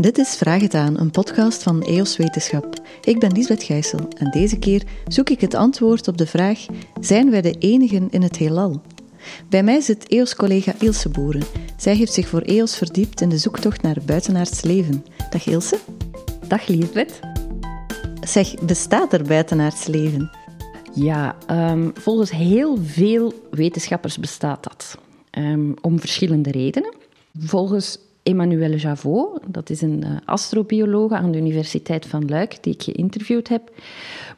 Dit is Vraag het aan, een podcast van EOS Wetenschap. Ik ben Lisbeth Gijssel en deze keer zoek ik het antwoord op de vraag: zijn wij de enigen in het heelal? Bij mij zit EOS-collega Ilse Boeren. Zij heeft zich voor EOS verdiept in de zoektocht naar buitenaards leven. Dag Ilse. Dag Lisbeth. Zeg, bestaat er buitenaards leven? Ja, um, volgens heel veel wetenschappers bestaat dat. Um, om verschillende redenen. Volgens Emmanuelle Javot, dat is een uh, astrobiologe aan de Universiteit van Luik, die ik geïnterviewd heb,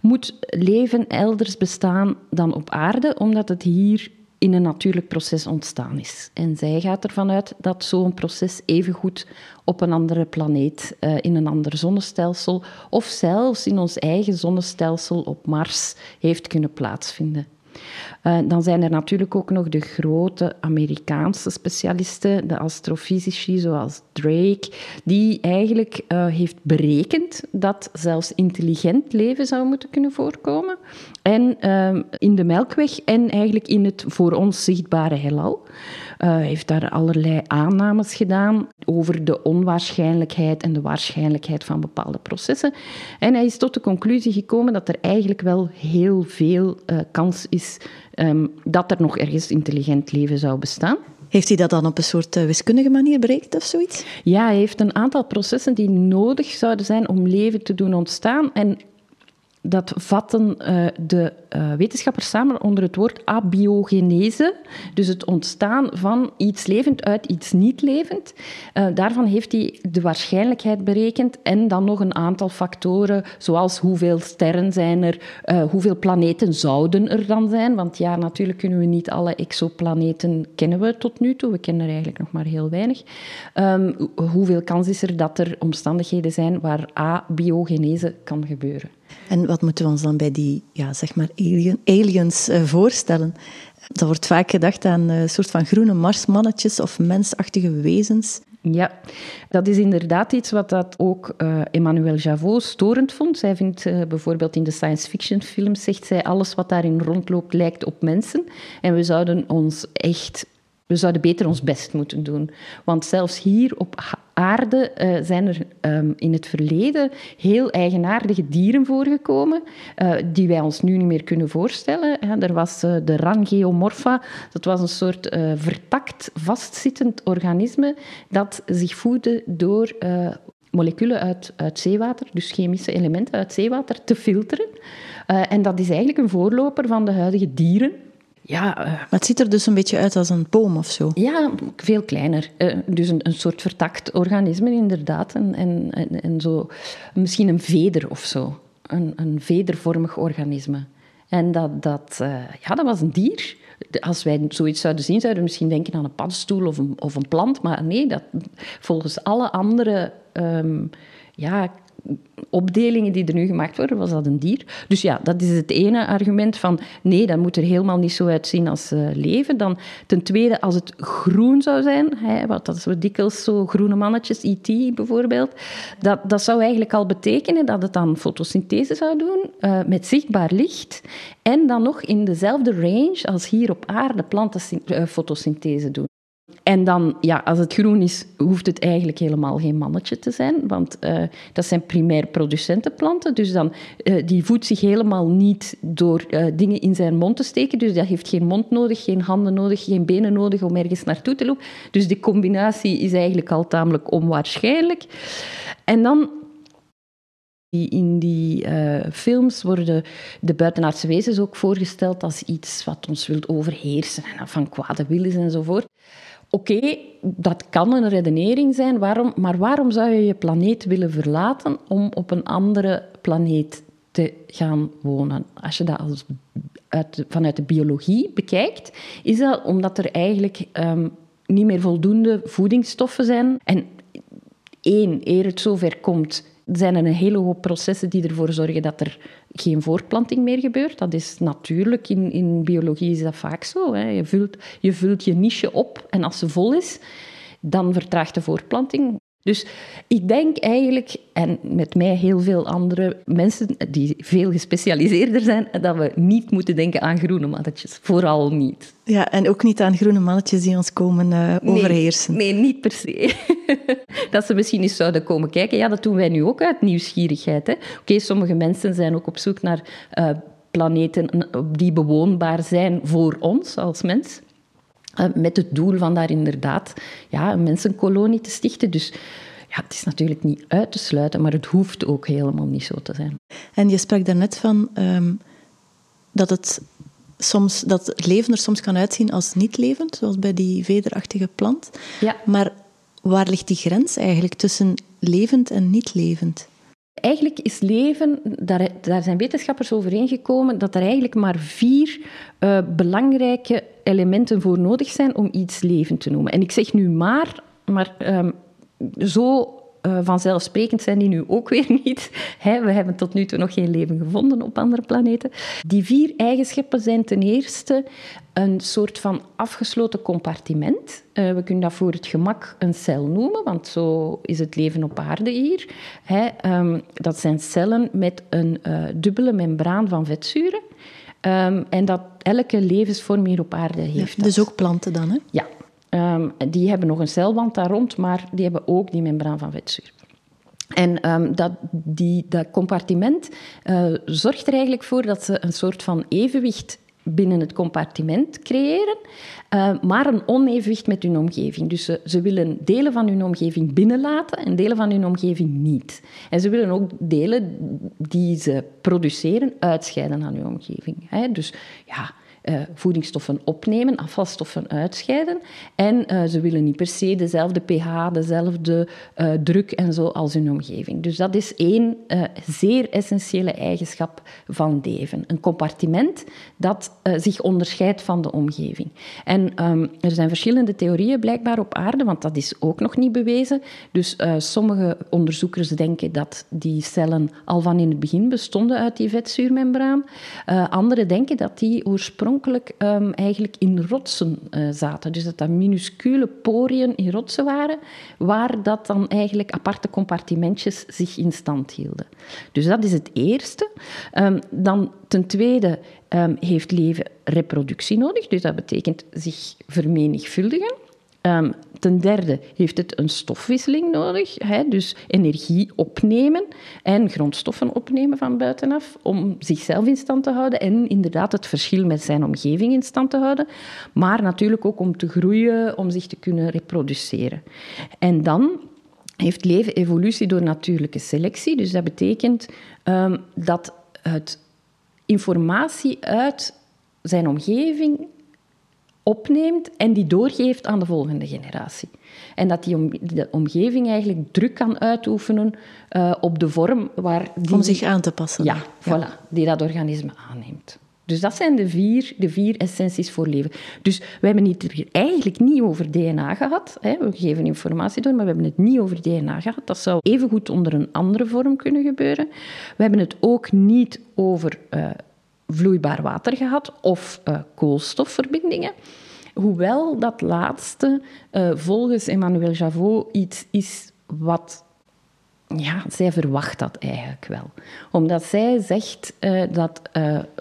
moet leven elders bestaan dan op aarde, omdat het hier in een natuurlijk proces ontstaan is. En zij gaat ervan uit dat zo'n proces evengoed op een andere planeet, uh, in een ander zonnestelsel of zelfs in ons eigen zonnestelsel op Mars heeft kunnen plaatsvinden. Uh, dan zijn er natuurlijk ook nog de grote Amerikaanse specialisten, de astrofysici zoals Drake, die eigenlijk uh, heeft berekend dat zelfs intelligent leven zou moeten kunnen voorkomen. En uh, in de Melkweg en eigenlijk in het voor ons zichtbare heelal. Uh, heeft daar allerlei aannames gedaan over de onwaarschijnlijkheid en de waarschijnlijkheid van bepaalde processen. En hij is tot de conclusie gekomen dat er eigenlijk wel heel veel uh, kans is um, dat er nog ergens intelligent leven zou bestaan. Heeft hij dat dan op een soort uh, wiskundige manier berekend of zoiets? Ja, hij heeft een aantal processen die nodig zouden zijn om leven te doen ontstaan. En dat vatten uh, de uh, wetenschappers samen onder het woord abiogenese, dus het ontstaan van iets levend uit iets niet levend. Uh, daarvan heeft hij de waarschijnlijkheid berekend en dan nog een aantal factoren, zoals hoeveel sterren zijn er, hoeveel planeten zouden er dan zijn, want ja, natuurlijk kunnen we niet alle exoplaneten kennen we tot nu toe, we kennen er eigenlijk nog maar heel weinig. Um, hoeveel kans is er dat er omstandigheden zijn waar abiogenese kan gebeuren? En wat moeten we ons dan bij die ja, zeg maar alien, aliens uh, voorstellen? Er wordt vaak gedacht aan een soort van groene marsmannetjes of mensachtige wezens. Ja, dat is inderdaad iets wat dat ook uh, Emmanuel Javot storend vond. Zij vindt bijvoorbeeld in de science fiction films, zegt zij, alles wat daarin rondloopt lijkt op mensen. En we zouden ons echt we zouden beter ons best moeten doen. Want zelfs hier op aarde uh, zijn er um, in het verleden heel eigenaardige dieren voorgekomen, uh, die wij ons nu niet meer kunnen voorstellen. Ja, er was uh, de Rangeomorpha, dat was een soort vertakt, vastzittend organisme dat zich voedde door moleculen uit, uit zeewater, dus chemische elementen uit zeewater, te filteren. en dat is eigenlijk een voorloper van de huidige dieren. Ja, uh, maar het ziet er dus een beetje uit als een boom of zo. Ja, veel kleiner. Uh, dus een, een soort vertakt organisme, inderdaad. En, en, en, en, zo, misschien een veder of zo. Een, een vedervormig organisme. En dat, dat, uh, ja, dat was een dier. Als wij zoiets zouden zien, zouden we misschien denken aan een paddenstoel of een, of een plant. Maar nee, dat, volgens alle andere um, ja, opdelingen die er nu gemaakt worden, was dat een dier. Dus ja, dat is het ene argument van nee, dat moet er helemaal niet zo uitzien als uh, leven. Dan ten tweede, als het groen zou zijn, hè, wat dat zo dikwijls zo groene mannetjes, IT bijvoorbeeld, dat, dat zou eigenlijk al betekenen dat het dan fotosynthese zou doen uh, met zichtbaar licht en dan nog in dezelfde range als hier op aarde planten uh, fotosynthese doen. En dan, ja, als het groen is, hoeft het eigenlijk helemaal geen mannetje te zijn, want uh, dat zijn primair producentenplanten. Dus dan, uh, die voedt zich helemaal niet door uh, dingen in zijn mond te steken. Dus dat heeft geen mond nodig, geen handen nodig, geen benen nodig om ergens naartoe te lopen. Dus die combinatie is eigenlijk al tamelijk onwaarschijnlijk. En dan in die films worden de buitenaardse wezens ook voorgesteld als iets wat ons wilt overheersen en van kwade wil enzovoort. Oké, dat kan een redenering zijn, waarom, maar waarom zou je je planeet willen verlaten om op een andere planeet te gaan wonen? Als je dat vanuit de biologie bekijkt, is dat omdat er eigenlijk um, niet meer voldoende voedingsstoffen zijn. En één, eer het zover komt, zijn er een hele hoop processen die ervoor zorgen dat er geen voortplanting meer gebeurt. Dat is natuurlijk, in, in biologie is dat vaak zo. Hè. Je, vult, je vult je niche op en als ze vol is, dan vertraagt de voortplanting. Dus ik denk eigenlijk, en met mij heel veel andere mensen die veel gespecialiseerder zijn, dat we niet moeten denken aan groene mannetjes. Vooral niet. Ja, en ook niet aan groene mannetjes die ons komen uh, overheersen. Nee, niet per se. dat ze misschien eens zouden komen kijken. Ja, dat doen wij nu ook uit nieuwsgierigheid. Oké, sommige mensen zijn ook op zoek naar uh, planeten die bewoonbaar zijn voor ons als mens. Uh, met het doel van daar inderdaad ja, een mensenkolonie te stichten. Dus ja, het is natuurlijk niet uit te sluiten, maar het hoeft ook helemaal niet zo te zijn. En je sprak daarnet van um, dat, het soms, dat het leven er soms kan uitzien als niet levend, zoals bij die vederachtige plant. Ja. Maar waar ligt die grens eigenlijk tussen levend en niet levend? Eigenlijk is leven, daar, daar zijn wetenschappers overeengekomen, dat er eigenlijk maar vier uh, belangrijke elementen voor nodig zijn om iets levend te noemen. En ik zeg nu maar, maar um, zo uh, vanzelfsprekend zijn die nu ook weer niet. Hè, we hebben tot nu toe nog geen leven gevonden op andere planeten. Die vier eigenschappen zijn ten eerste een soort van afgesloten compartiment. Uh, we kunnen dat voor het gemak een cel noemen, want zo is het leven op aarde hier. Hè, um, dat zijn cellen met een uh, dubbele membraan van vetzuren. Um, en dat elke levensvorm hier op aarde heeft. Ja, dus ook planten dan, hè? Ja, Um, die hebben nog een celwand daar rond, maar die hebben ook die membraan van vetzuur. En um, dat, die, dat compartiment uh, zorgt er eigenlijk voor dat ze een soort van evenwicht binnen het compartiment creëren, uh, maar een onevenwicht met hun omgeving. Dus ze, ze, willen delen van hun omgeving binnenlaten en delen van hun omgeving niet. En ze willen ook delen die ze produceren uitscheiden aan hun omgeving. Hè? Dus ja, uh, voedingsstoffen opnemen, afvalstoffen uitscheiden. En uh, ze willen niet per se dezelfde pH, dezelfde uh, druk en zo als hun omgeving. Dus dat is één zeer essentiële eigenschap van leven. Een compartiment dat zich onderscheidt van de omgeving. En um, er zijn verschillende theorieën blijkbaar op aarde, want dat is ook nog niet bewezen. Dus sommige onderzoekers denken dat die cellen al van in het begin bestonden uit die vetzuurmembraan. anderen denken dat die oorspronkelijk um, eigenlijk in rotsen uh, zaten. Dus dat dat minuscule poriën in rotsen waren, waar dat dan eigenlijk aparte compartimentjes zich in stand hielden. Dus dat is het eerste. Um, dan ten tweede um, heeft leven reproductie nodig, dus dat betekent zich vermenigvuldigen. Ten derde heeft het een stofwisseling nodig, hè, dus energie opnemen en grondstoffen opnemen van buitenaf om zichzelf in stand te houden en inderdaad het verschil met zijn omgeving in stand te houden, maar natuurlijk ook om te groeien, om zich te kunnen reproduceren. En dan heeft leven evolutie door natuurlijke selectie, dus dat betekent um, dat het informatie uit zijn omgeving opneemt en die doorgeeft aan de volgende generatie. En dat die om, de omgeving eigenlijk druk kan uitoefenen uh, op de vorm waar... Die, om zich aan te passen. Ja, ja, voilà, die dat organisme aanneemt. Dus dat zijn de vier, de vier essenties voor leven. Dus we hebben het hier eigenlijk niet over DNA gehad. Hè. We geven informatie door, maar we hebben het niet over DNA gehad. Dat zou evengoed onder een andere vorm kunnen gebeuren. We hebben het ook niet over uh, vloeibaar water gehad of uh, koolstofverbindingen. Hoewel dat laatste uh, volgens Emmanuel Javot iets is wat ja, zij verwacht dat eigenlijk wel. Omdat zij zegt uh, dat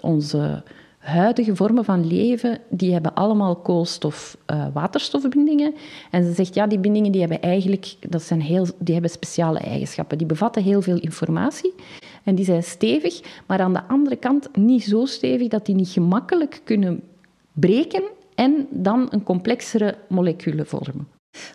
onze huidige vormen van leven, die hebben allemaal koolstof-waterstofbindingen. en ze zegt, ja, die bindingen die hebben eigenlijk, dat zijn heel, die hebben speciale eigenschappen. Die bevatten heel veel informatie. En die zijn stevig, maar aan de andere kant niet zo stevig dat die niet gemakkelijk kunnen breken en dan een complexere moleculen vormen.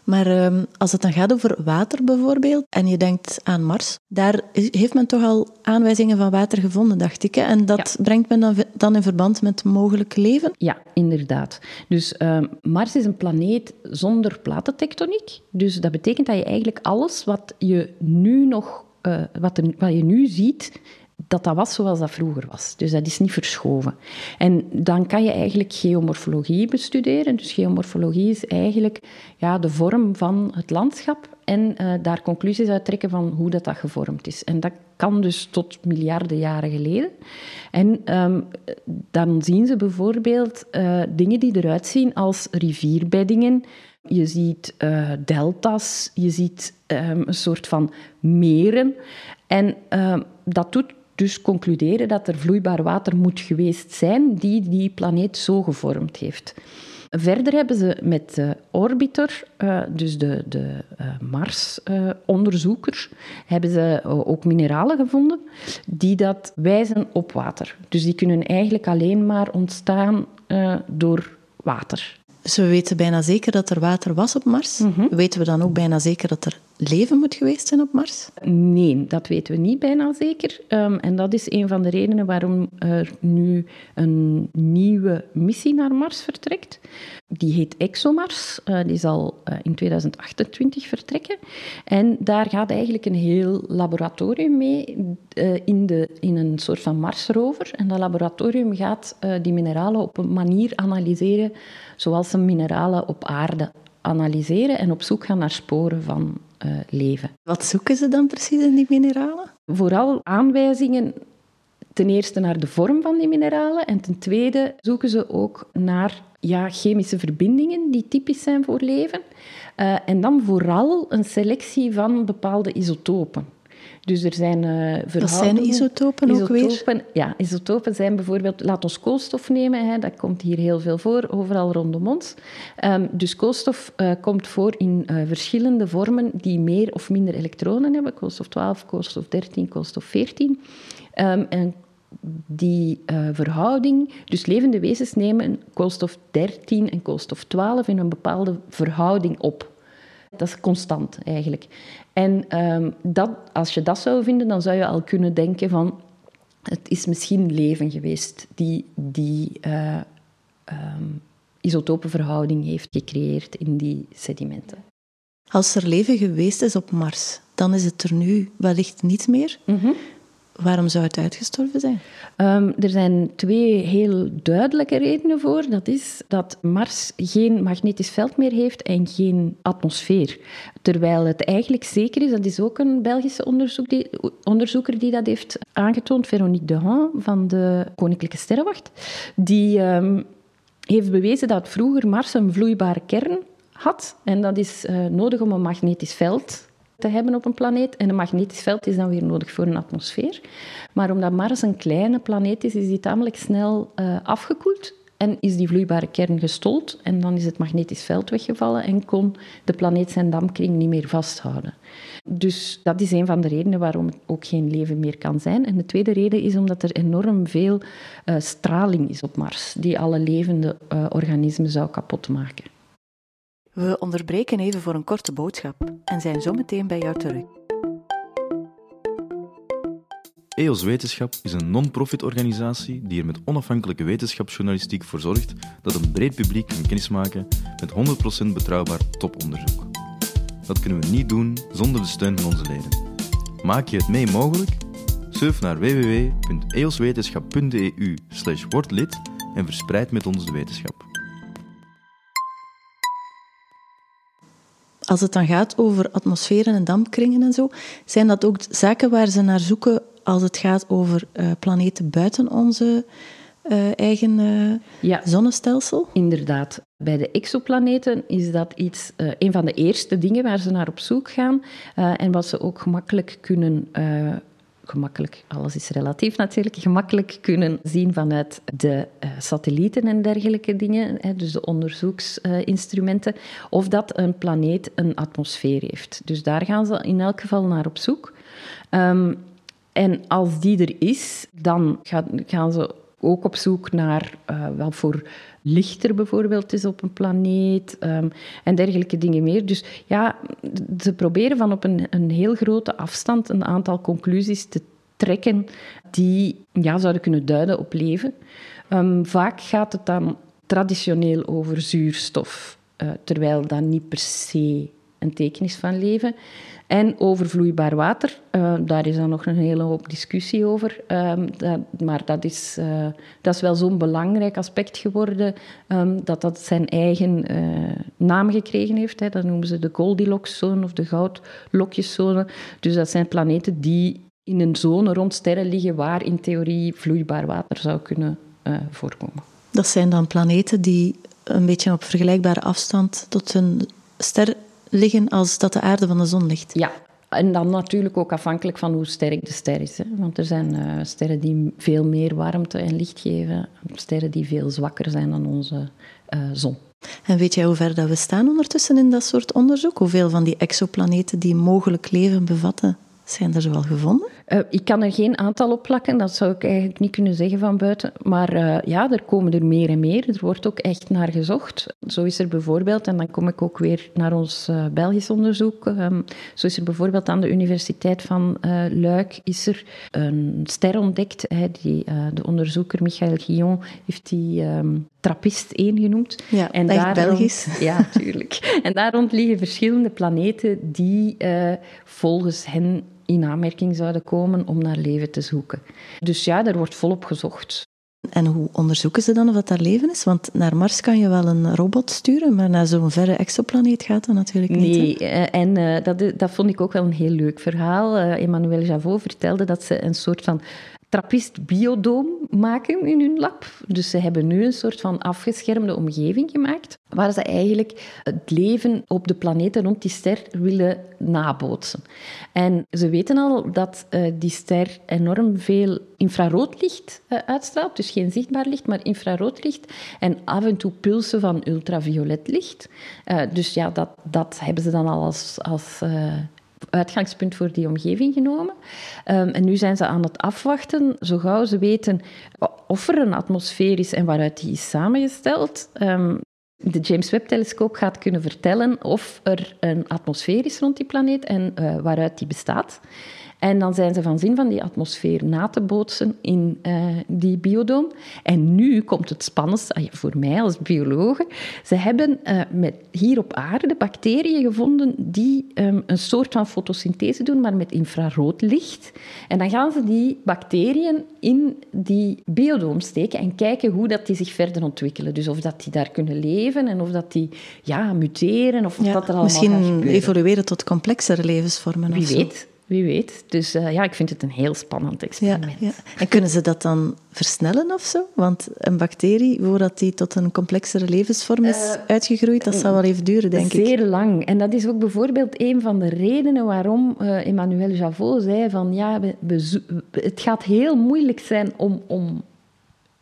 Maar um, als het dan gaat over water bijvoorbeeld, en je denkt aan Mars, daar heeft men toch al aanwijzingen van water gevonden, dacht ik. Hè? En dat ja. brengt men dan, dan in verband met mogelijk leven? Ja, inderdaad. Dus um, Mars is een planeet zonder platentectoniek. Dus dat betekent dat je eigenlijk alles wat je nu nog uh, wat, wat je nu ziet, dat dat was zoals dat vroeger was. Dus dat is niet verschoven. En dan kan je eigenlijk geomorfologie bestuderen. Dus geomorfologie is eigenlijk ja, de vorm van het landschap en uh, daar conclusies uit trekken van hoe dat, dat gevormd is. En dat kan dus tot miljarden jaren geleden. En um, dan zien ze bijvoorbeeld uh, dingen die eruit zien als rivierbeddingen. Je ziet uh, delta's, je ziet um, een soort van meren. En uh, dat doet dus concluderen dat er vloeibaar water moet geweest zijn die die planeet zo gevormd heeft. Verder hebben ze met de Orbitor, uh, dus de, de Mars-onderzoekers, uh, hebben ze ook mineralen gevonden die dat wijzen op water. Dus die kunnen eigenlijk alleen maar ontstaan door water. Dus we weten bijna zeker dat er water was op Mars. Mm -hmm. Weten we dan ook bijna zeker dat er leven moet geweest zijn op Mars? Nee, dat weten we niet bijna zeker. Um, en dat is een van de redenen waarom er nu een nieuwe missie naar Mars vertrekt. Die heet ExoMars. Uh, die zal uh, in 2028 vertrekken. En daar gaat eigenlijk een heel laboratorium mee uh, in, de, in een soort van Marsrover. En dat laboratorium gaat die mineralen op een manier analyseren zoals ze mineralen op aarde analyseren en op zoek gaan naar sporen van uh, leven. Wat zoeken ze dan precies in die mineralen? Vooral aanwijzingen ten eerste naar de vorm van die mineralen en ten tweede zoeken ze ook naar ja, chemische verbindingen die typisch zijn voor leven. Uh, en dan vooral een selectie van bepaalde isotopen. Dus er zijn uh, Dat zijn isotopen, isotopen ook weer? Ja, isotopen zijn bijvoorbeeld... Laat ons koolstof nemen, hè, dat komt hier heel veel voor, overal rondom ons. Um, dus koolstof uh, komt voor in uh, verschillende vormen die meer of minder elektronen hebben. Koolstof 12, koolstof 13, koolstof 14. Um, en die uh, verhouding, dus levende wezens nemen koolstof 13 en koolstof 12 in een bepaalde verhouding op. Dat is constant eigenlijk. En um, dat, als je dat zou vinden, dan zou je al kunnen denken van... Het is misschien leven geweest die die uh, um, isotopenverhouding heeft gecreëerd in die sedimenten. Als er leven geweest is op Mars, dan is het er nu wellicht niet meer. Mm -hmm. Waarom zou het uitgestorven zijn? Um, er zijn twee heel duidelijke redenen voor. Dat is dat Mars geen magnetisch veld meer heeft en geen atmosfeer. Terwijl het eigenlijk zeker is, dat is ook een Belgische die, onderzoeker die dat heeft aangetoond, Veronique de Haan van de Koninklijke Sterrenwacht. Die um, heeft bewezen dat vroeger Mars een vloeibare kern had. En dat is uh, nodig om een magnetisch veld te hebben op een planeet. En een magnetisch veld is dan weer nodig voor een atmosfeer. Maar omdat Mars een kleine planeet is, is die tamelijk snel uh, afgekoeld. En is die vloeibare kern gestold. En dan is het magnetisch veld weggevallen en kon de planeet zijn dampkring niet meer vasthouden. Dus dat is een van de redenen waarom het ook geen leven meer kan zijn. En de tweede reden is omdat er enorm veel uh, straling is op Mars, die alle levende uh, organismen zou kapot maken. We onderbreken even voor een korte boodschap en zijn zo meteen bij jou terug. EOS Wetenschap is een non-profit organisatie die er met onafhankelijke wetenschapsjournalistiek voor zorgt dat een breed publiek kan kennismaken met 100% betrouwbaar toponderzoek. Dat kunnen we niet doen zonder de steun van onze leden. Maak je het mee mogelijk? Surf naar www.eoswetenschap.eu lid en verspreid met ons de wetenschap. Als het dan gaat over atmosferen en dampkringen en zo, zijn dat ook zaken waar ze naar zoeken als het gaat over uh, planeten buiten onze uh, eigen uh, ja, zonnestelsel? Inderdaad. Bij de exoplaneten is dat iets, een van de eerste dingen waar ze naar op zoek gaan en wat ze ook gemakkelijk kunnen gemakkelijk, alles is relatief natuurlijk, gemakkelijk kunnen zien vanuit de uh, satellieten en dergelijke dingen, dus de onderzoeksinstrumenten, of dat een planeet een atmosfeer heeft. Dus daar gaan ze in elk geval naar op zoek. Um, en als die er is, dan gaan, ze ook op zoek naar uh, wat voor licht er bijvoorbeeld is op een planeet um, en dergelijke dingen meer. Dus ja, ze proberen van op een, een heel grote afstand een aantal conclusies te trekken die ja, zouden kunnen duiden op leven. Um, vaak gaat het dan traditioneel over zuurstof, uh, terwijl dat niet per se een teken is van leven. En over vloeibaar water, uh, daar is dan nog een hele hoop discussie over. Dat, maar dat is, uh, dat is wel zo'n belangrijk aspect geworden um, dat dat zijn eigen uh, naam gekregen heeft. Hè. Dat noemen ze de Goldilocks-zone of de goudlokjeszone. Dus dat zijn planeten die in een zone rond sterren liggen waar in theorie vloeibaar water zou kunnen voorkomen. Dat zijn dan planeten die een beetje op vergelijkbare afstand tot hun ster liggen als dat de aarde van de zon ligt. Ja, en dan natuurlijk ook afhankelijk van hoe sterk de ster is. Hè. Want er zijn uh, sterren die veel meer warmte en licht geven, sterren die veel zwakker zijn dan onze uh, zon. En weet jij hoe ver dat we staan ondertussen in dat soort onderzoek? Hoeveel van die exoplaneten die mogelijk leven bevatten, zijn er zoal gevonden? Uh, ik kan er geen aantal op plakken, dat zou ik eigenlijk niet kunnen zeggen van buiten. Maar uh, ja, er komen er meer en meer. Er wordt ook echt naar gezocht. Zo is er bijvoorbeeld, en dan kom ik ook weer naar ons uh, Belgisch onderzoek. Um, zo is er bijvoorbeeld aan de Universiteit van Luik is er een ster ontdekt. Hè, die, de onderzoeker Michael Guillon heeft die um, Trappist 1 genoemd. Ja, en daar Belgisch. Rond, ja, tuurlijk. en daar rond liggen verschillende planeten die volgens hen in aanmerking zouden komen om naar leven te zoeken. Dus ja, er wordt volop gezocht. En hoe onderzoeken ze dan of dat daar leven is? Want naar Mars kan je wel een robot sturen, maar naar zo'n verre exoplaneet gaat dat natuurlijk niet. Nee, eh, en uh, dat, dat vond ik ook wel een heel leuk verhaal. Uh, Emmanuel Javot vertelde dat ze een soort van trappist-biodoom maken in hun lab. Dus ze hebben nu een soort van afgeschermde omgeving gemaakt, waar ze eigenlijk het leven op de planeten rond die ster willen nabootsen. En ze weten al dat uh, die ster enorm veel infraroodlicht uh, uitstraalt, dus geen zichtbaar licht, maar infraroodlicht, en af en toe pulsen van ultraviolet licht. Uh, dus ja, dat, dat hebben ze dan al als, als uitgangspunt voor die omgeving genomen. Um, en nu zijn ze aan het afwachten, zo gauw ze weten of er een atmosfeer is en waaruit die is samengesteld. Um, de James Webb-telescoop gaat kunnen vertellen of er een atmosfeer is rond die planeet en uh, waaruit die bestaat. En dan zijn ze van zin van die atmosfeer na te bootsen in uh, die biodoom. En nu komt het spannendste, ah voor mij als biologe. Ze hebben uh, met, hier op aarde bacteriën gevonden die um, een soort van fotosynthese doen, maar met infrarood licht. En dan gaan ze die bacteriën in die biodoom steken en kijken hoe dat die zich verder ontwikkelen. Dus of dat die daar kunnen leven en of dat die ja, muteren of ja, dat er allemaal Misschien evolueren tot complexere levensvormen Wie of zo. weet. Wie weet. Dus uh, ja, ik vind het een heel spannend experiment. Ja, ja. En kunnen ze dat dan versnellen of zo? Want een bacterie, voordat die tot een complexere levensvorm is uh, uitgegroeid, dat zal wel even duren, denk zeer ik. Zeer lang. En dat is ook bijvoorbeeld een van de redenen waarom uh, Emmanuel Javot zei van ja, we, we, het gaat heel moeilijk zijn om, om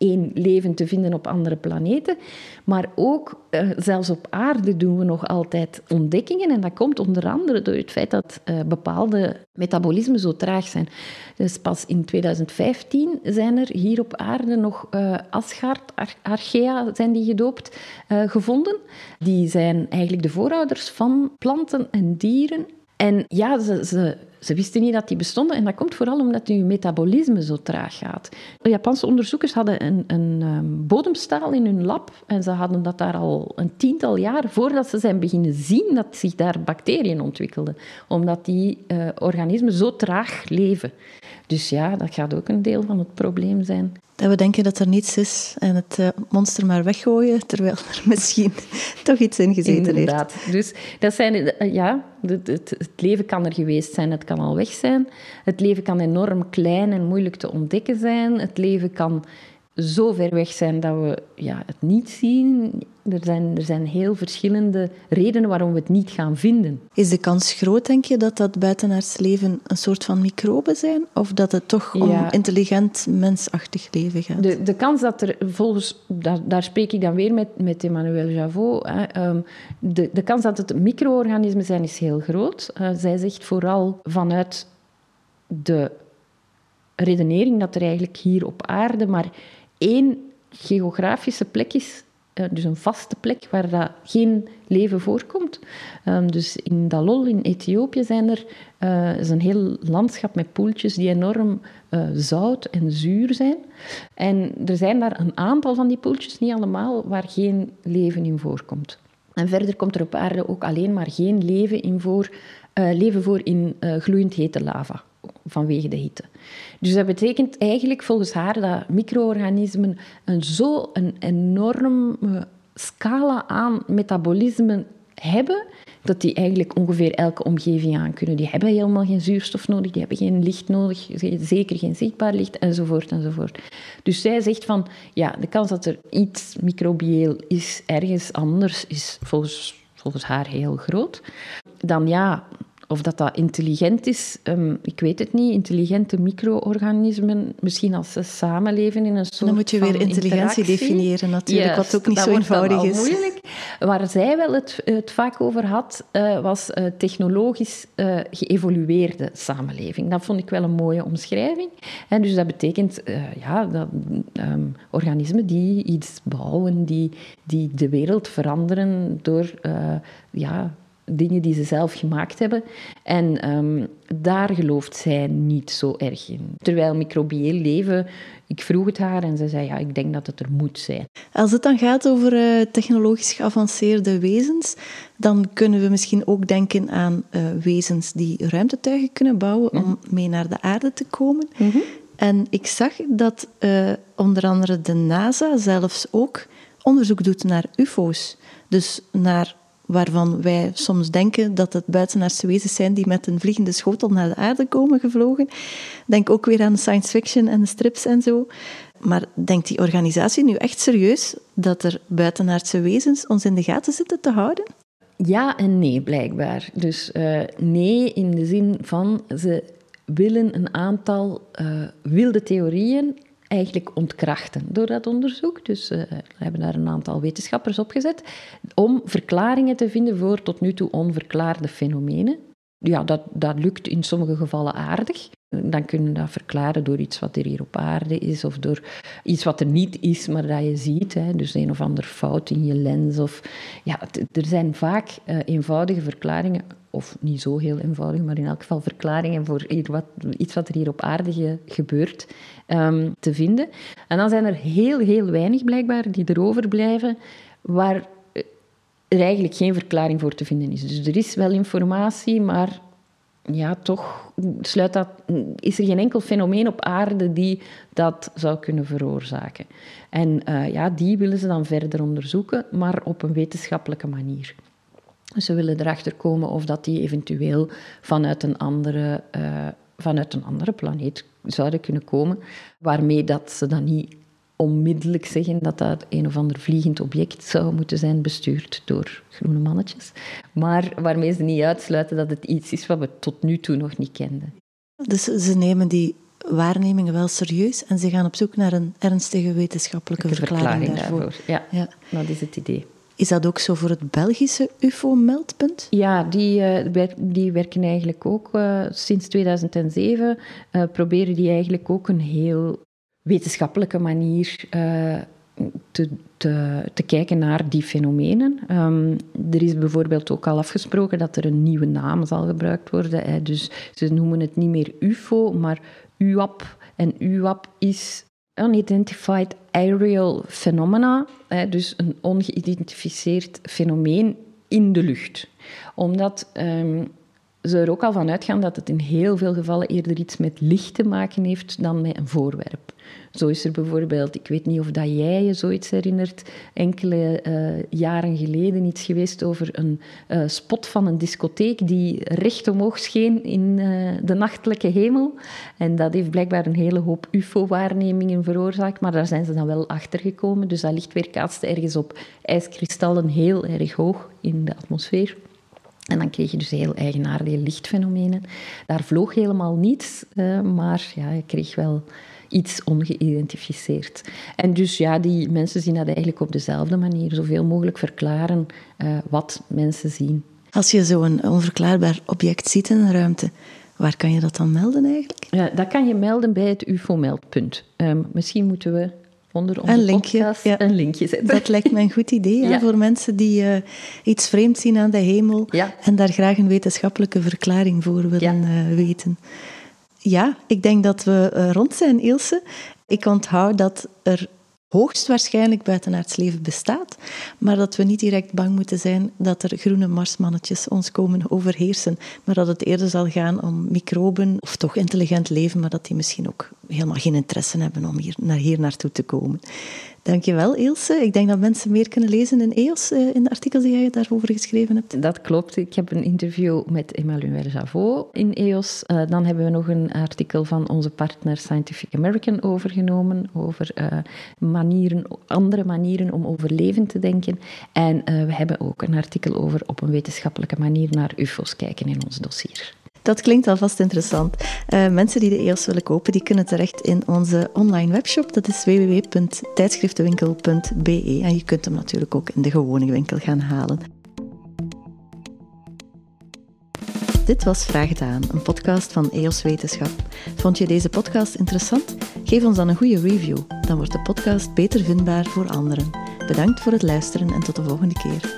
één leven te vinden op andere planeten. Maar ook, uh, zelfs op aarde doen we nog altijd ontdekkingen. En dat komt onder andere door het feit dat uh, bepaalde metabolismen zo traag zijn. Dus pas in 2015 zijn er hier op aarde nog uh, Asgard, Ar Archea zijn die gedoopt, gevonden. Die zijn eigenlijk de voorouders van planten en dieren. En ja, ze, wisten niet dat die bestonden en dat komt vooral omdat je metabolisme zo traag gaat. De Japanse onderzoekers hadden een, een um, bodemstaal in hun lab en ze hadden dat daar al een tiental jaar voordat ze zijn beginnen zien dat zich daar bacteriën ontwikkelden, omdat die uh, organismen zo traag leven. Dus ja, dat gaat ook een deel van het probleem zijn. Dat we denken dat er niets is en het uh, monster maar weggooien, terwijl er misschien toch iets in gezeten Inderdaad. Dus dat zijn, uh, ja, het, leven kan er geweest zijn, het kan al weg zijn. Het leven kan enorm klein en moeilijk te ontdekken zijn. Het leven kan zo ver weg zijn dat we ja, het niet zien. Er zijn, er zijn heel verschillende redenen waarom we het niet gaan vinden. Is de kans groot, denk je, dat dat buitenaards leven een soort van microben zijn? Of dat het toch om ja. intelligent, mensachtig leven gaat? De, de kans dat er volgens, daar, daar spreek ik dan weer met, met Emmanuel Javot, hè, um, de, de kans dat het micro-organismen zijn is heel groot. Uh, zij zegt vooral vanuit de redenering dat er eigenlijk hier op aarde maar één geografische plek is, dus een vaste plek waar dat geen leven voorkomt. Um, dus in Dalol in Ethiopië zijn er uh, is een heel landschap met poeltjes die enorm uh, zout en zuur zijn. En er zijn daar een aantal van die poeltjes, niet allemaal, waar geen leven in voorkomt. En verder komt er op aarde ook alleen maar geen leven, in voor, leven voor in gloeiend hete lava vanwege de hitte. Dus dat betekent eigenlijk volgens haar dat micro-organismen een zo een enorme scala aan metabolisme hebben dat die eigenlijk ongeveer elke omgeving aan kunnen. Die hebben helemaal geen zuurstof nodig, die hebben geen licht nodig, zeker geen zichtbaar licht, enzovoort, enzovoort. Dus zij zegt van, ja, de kans dat er iets microbieel is ergens anders, is volgens, volgens haar heel groot. Dan ja, of dat dat intelligent is, um, ik weet het niet. Intelligente micro-organismen, misschien als ze samenleven in een soort Dan moet je weer intelligentie definiëren natuurlijk, wat ook niet zo eenvoudig is. moeilijk. Waar zij wel het, het vaak over had, uh, was uh, technologisch uh, geëvolueerde samenleving. Dat vond ik wel een mooie omschrijving. En dus dat betekent ja, dat, um, organismen die iets bouwen, die, die de wereld veranderen door ja, dingen die ze zelf gemaakt hebben. En ehm, daar gelooft zij niet zo erg in. Terwijl microbieel leven, ik vroeg het haar en ze zei ja, ik denk dat het er moet zijn. Als het dan gaat over uh, technologisch geavanceerde wezens, dan kunnen we misschien ook denken aan uh, wezens die ruimtetuigen kunnen bouwen om mhm. mee naar de aarde te komen. Mhm. En ik zag dat uh, onder andere de NASA zelfs ook onderzoek doet naar UFO's. Dus naar waarvan wij soms denken dat het buitenaardse wezens zijn die met een vliegende schotel naar de aarde komen gevlogen. Denk ook weer aan science fiction en strips en zo. Maar denkt die organisatie nu echt serieus dat er buitenaardse wezens ons in de gaten zitten te houden? Ja en nee, blijkbaar. Dus uh, nee in de zin van ze willen een aantal uh, wilde theorieën eigenlijk ontkrachten door dat onderzoek. Dus uh, we hebben daar een aantal wetenschappers op gezet om verklaringen te vinden voor tot nu toe onverklaarde fenomenen. Ja, dat, dat lukt in sommige gevallen aardig. Dan kunnen we dat verklaren door iets wat er hier op aarde is, of door iets wat er niet is, maar dat je ziet. Hè. Dus een of ander fout in je lens. Of, ja, er zijn vaak uh, eenvoudige verklaringen of niet zo heel eenvoudig, maar in elk geval verklaringen voor wat, iets wat er hier op aarde gebeurt, um, te vinden. En dan zijn er heel, heel weinig blijkbaar die erover blijven, waar er eigenlijk geen verklaring voor te vinden is. Dus er is wel informatie, maar ja, toch sluit dat, is er geen enkel fenomeen op aarde die dat zou kunnen veroorzaken. En uh, ja, die willen ze dan verder onderzoeken, maar op een wetenschappelijke manier. Ze willen erachter komen of dat die eventueel vanuit een andere, uh, vanuit een andere planeet zouden kunnen komen. Waarmee dat ze dan niet onmiddellijk zeggen dat dat een of ander vliegend object zou moeten zijn, bestuurd door groene mannetjes. Maar waarmee ze niet uitsluiten dat het iets is wat we tot nu toe nog niet kenden. Dus ze nemen die waarnemingen wel serieus en ze gaan op zoek naar een ernstige wetenschappelijke verklaring, daarvoor. daarvoor. Ja, ja, dat is het idee. Is dat ook zo voor het Belgische UFO-meldpunt? Ja, die, uh, die werken eigenlijk ook uh, sinds 2007. Uh, proberen die eigenlijk ook een heel wetenschappelijke manier te, te, te, kijken naar die fenomenen. Um, er is bijvoorbeeld ook al afgesproken dat er een nieuwe naam zal gebruikt worden. Hè. Dus ze noemen het niet meer UFO, maar UAP. En UAP is Unidentified Aerial Phenomena, dus een ongeïdentificeerd fenomeen in de lucht. Omdat um, ze er ook al van uitgaan dat het in heel veel gevallen eerder iets met licht te maken heeft dan met een voorwerp. Zo is er bijvoorbeeld, ik weet niet of dat jij je zoiets herinnert, enkele uh, jaren geleden iets geweest over een uh, spot van een discotheek die recht omhoog scheen in uh, de nachtelijke hemel. En dat heeft blijkbaar een hele hoop UFO-waarnemingen veroorzaakt, maar daar zijn ze dan wel achter gekomen. Dus dat licht weerkaatste ergens op ijskristallen heel erg hoog in de atmosfeer. En dan kreeg je dus heel eigenaardige lichtfenomenen. Daar vloog helemaal niets, maar ja, je kreeg wel iets ongeïdentificeerd. En dus ja, die mensen zien dat eigenlijk op dezelfde manier, zoveel mogelijk verklaren uh, wat mensen zien. Als je zo'n onverklaarbaar object ziet in een ruimte, waar kan je dat dan melden eigenlijk? Ja, dat kan je melden bij het UFO-meldpunt. Um, misschien moeten we onder onze een linkje, podcast ja. een linkje zetten. Dat lijkt me een goed idee ja. voor mensen die uh, iets vreemds zien aan de hemel ja. en daar graag een wetenschappelijke verklaring voor willen uh, weten. Ja, ik denk dat we uh, rond zijn, Ilse. Ik onthoud dat er hoogstwaarschijnlijk buitenaards leven bestaat, maar dat we niet direct bang moeten zijn dat er groene marsmannetjes ons komen overheersen, maar dat het eerder zal gaan om microben of toch intelligent leven, maar dat die misschien ook helemaal geen interesse hebben om hier, naar hier naartoe te komen. Dankjewel, Ilse. Ik denk dat mensen meer kunnen lezen in EOS, eh, in de artikels die jij daarover geschreven hebt. Dat klopt. Ik heb een interview met Emmanuel Javot in EOS. Uh, dan hebben we nog een artikel van onze partner Scientific American overgenomen over uh, manieren, andere manieren om over leven te denken. En we hebben ook een artikel over op een wetenschappelijke manier naar UFO's kijken in ons dossier. Dat klinkt alvast interessant. Uh, mensen die de EOS willen kopen, die kunnen terecht in onze online webshop. Dat is www.tijdschriftenwinkel.be. En je kunt hem natuurlijk ook in de gewone winkel gaan halen. Dit was Vraag het aan, een podcast van EOS Wetenschap. Vond je deze podcast interessant? Geef ons dan een goede review. Dan wordt de podcast beter vindbaar voor anderen. Bedankt voor het luisteren en tot de volgende keer.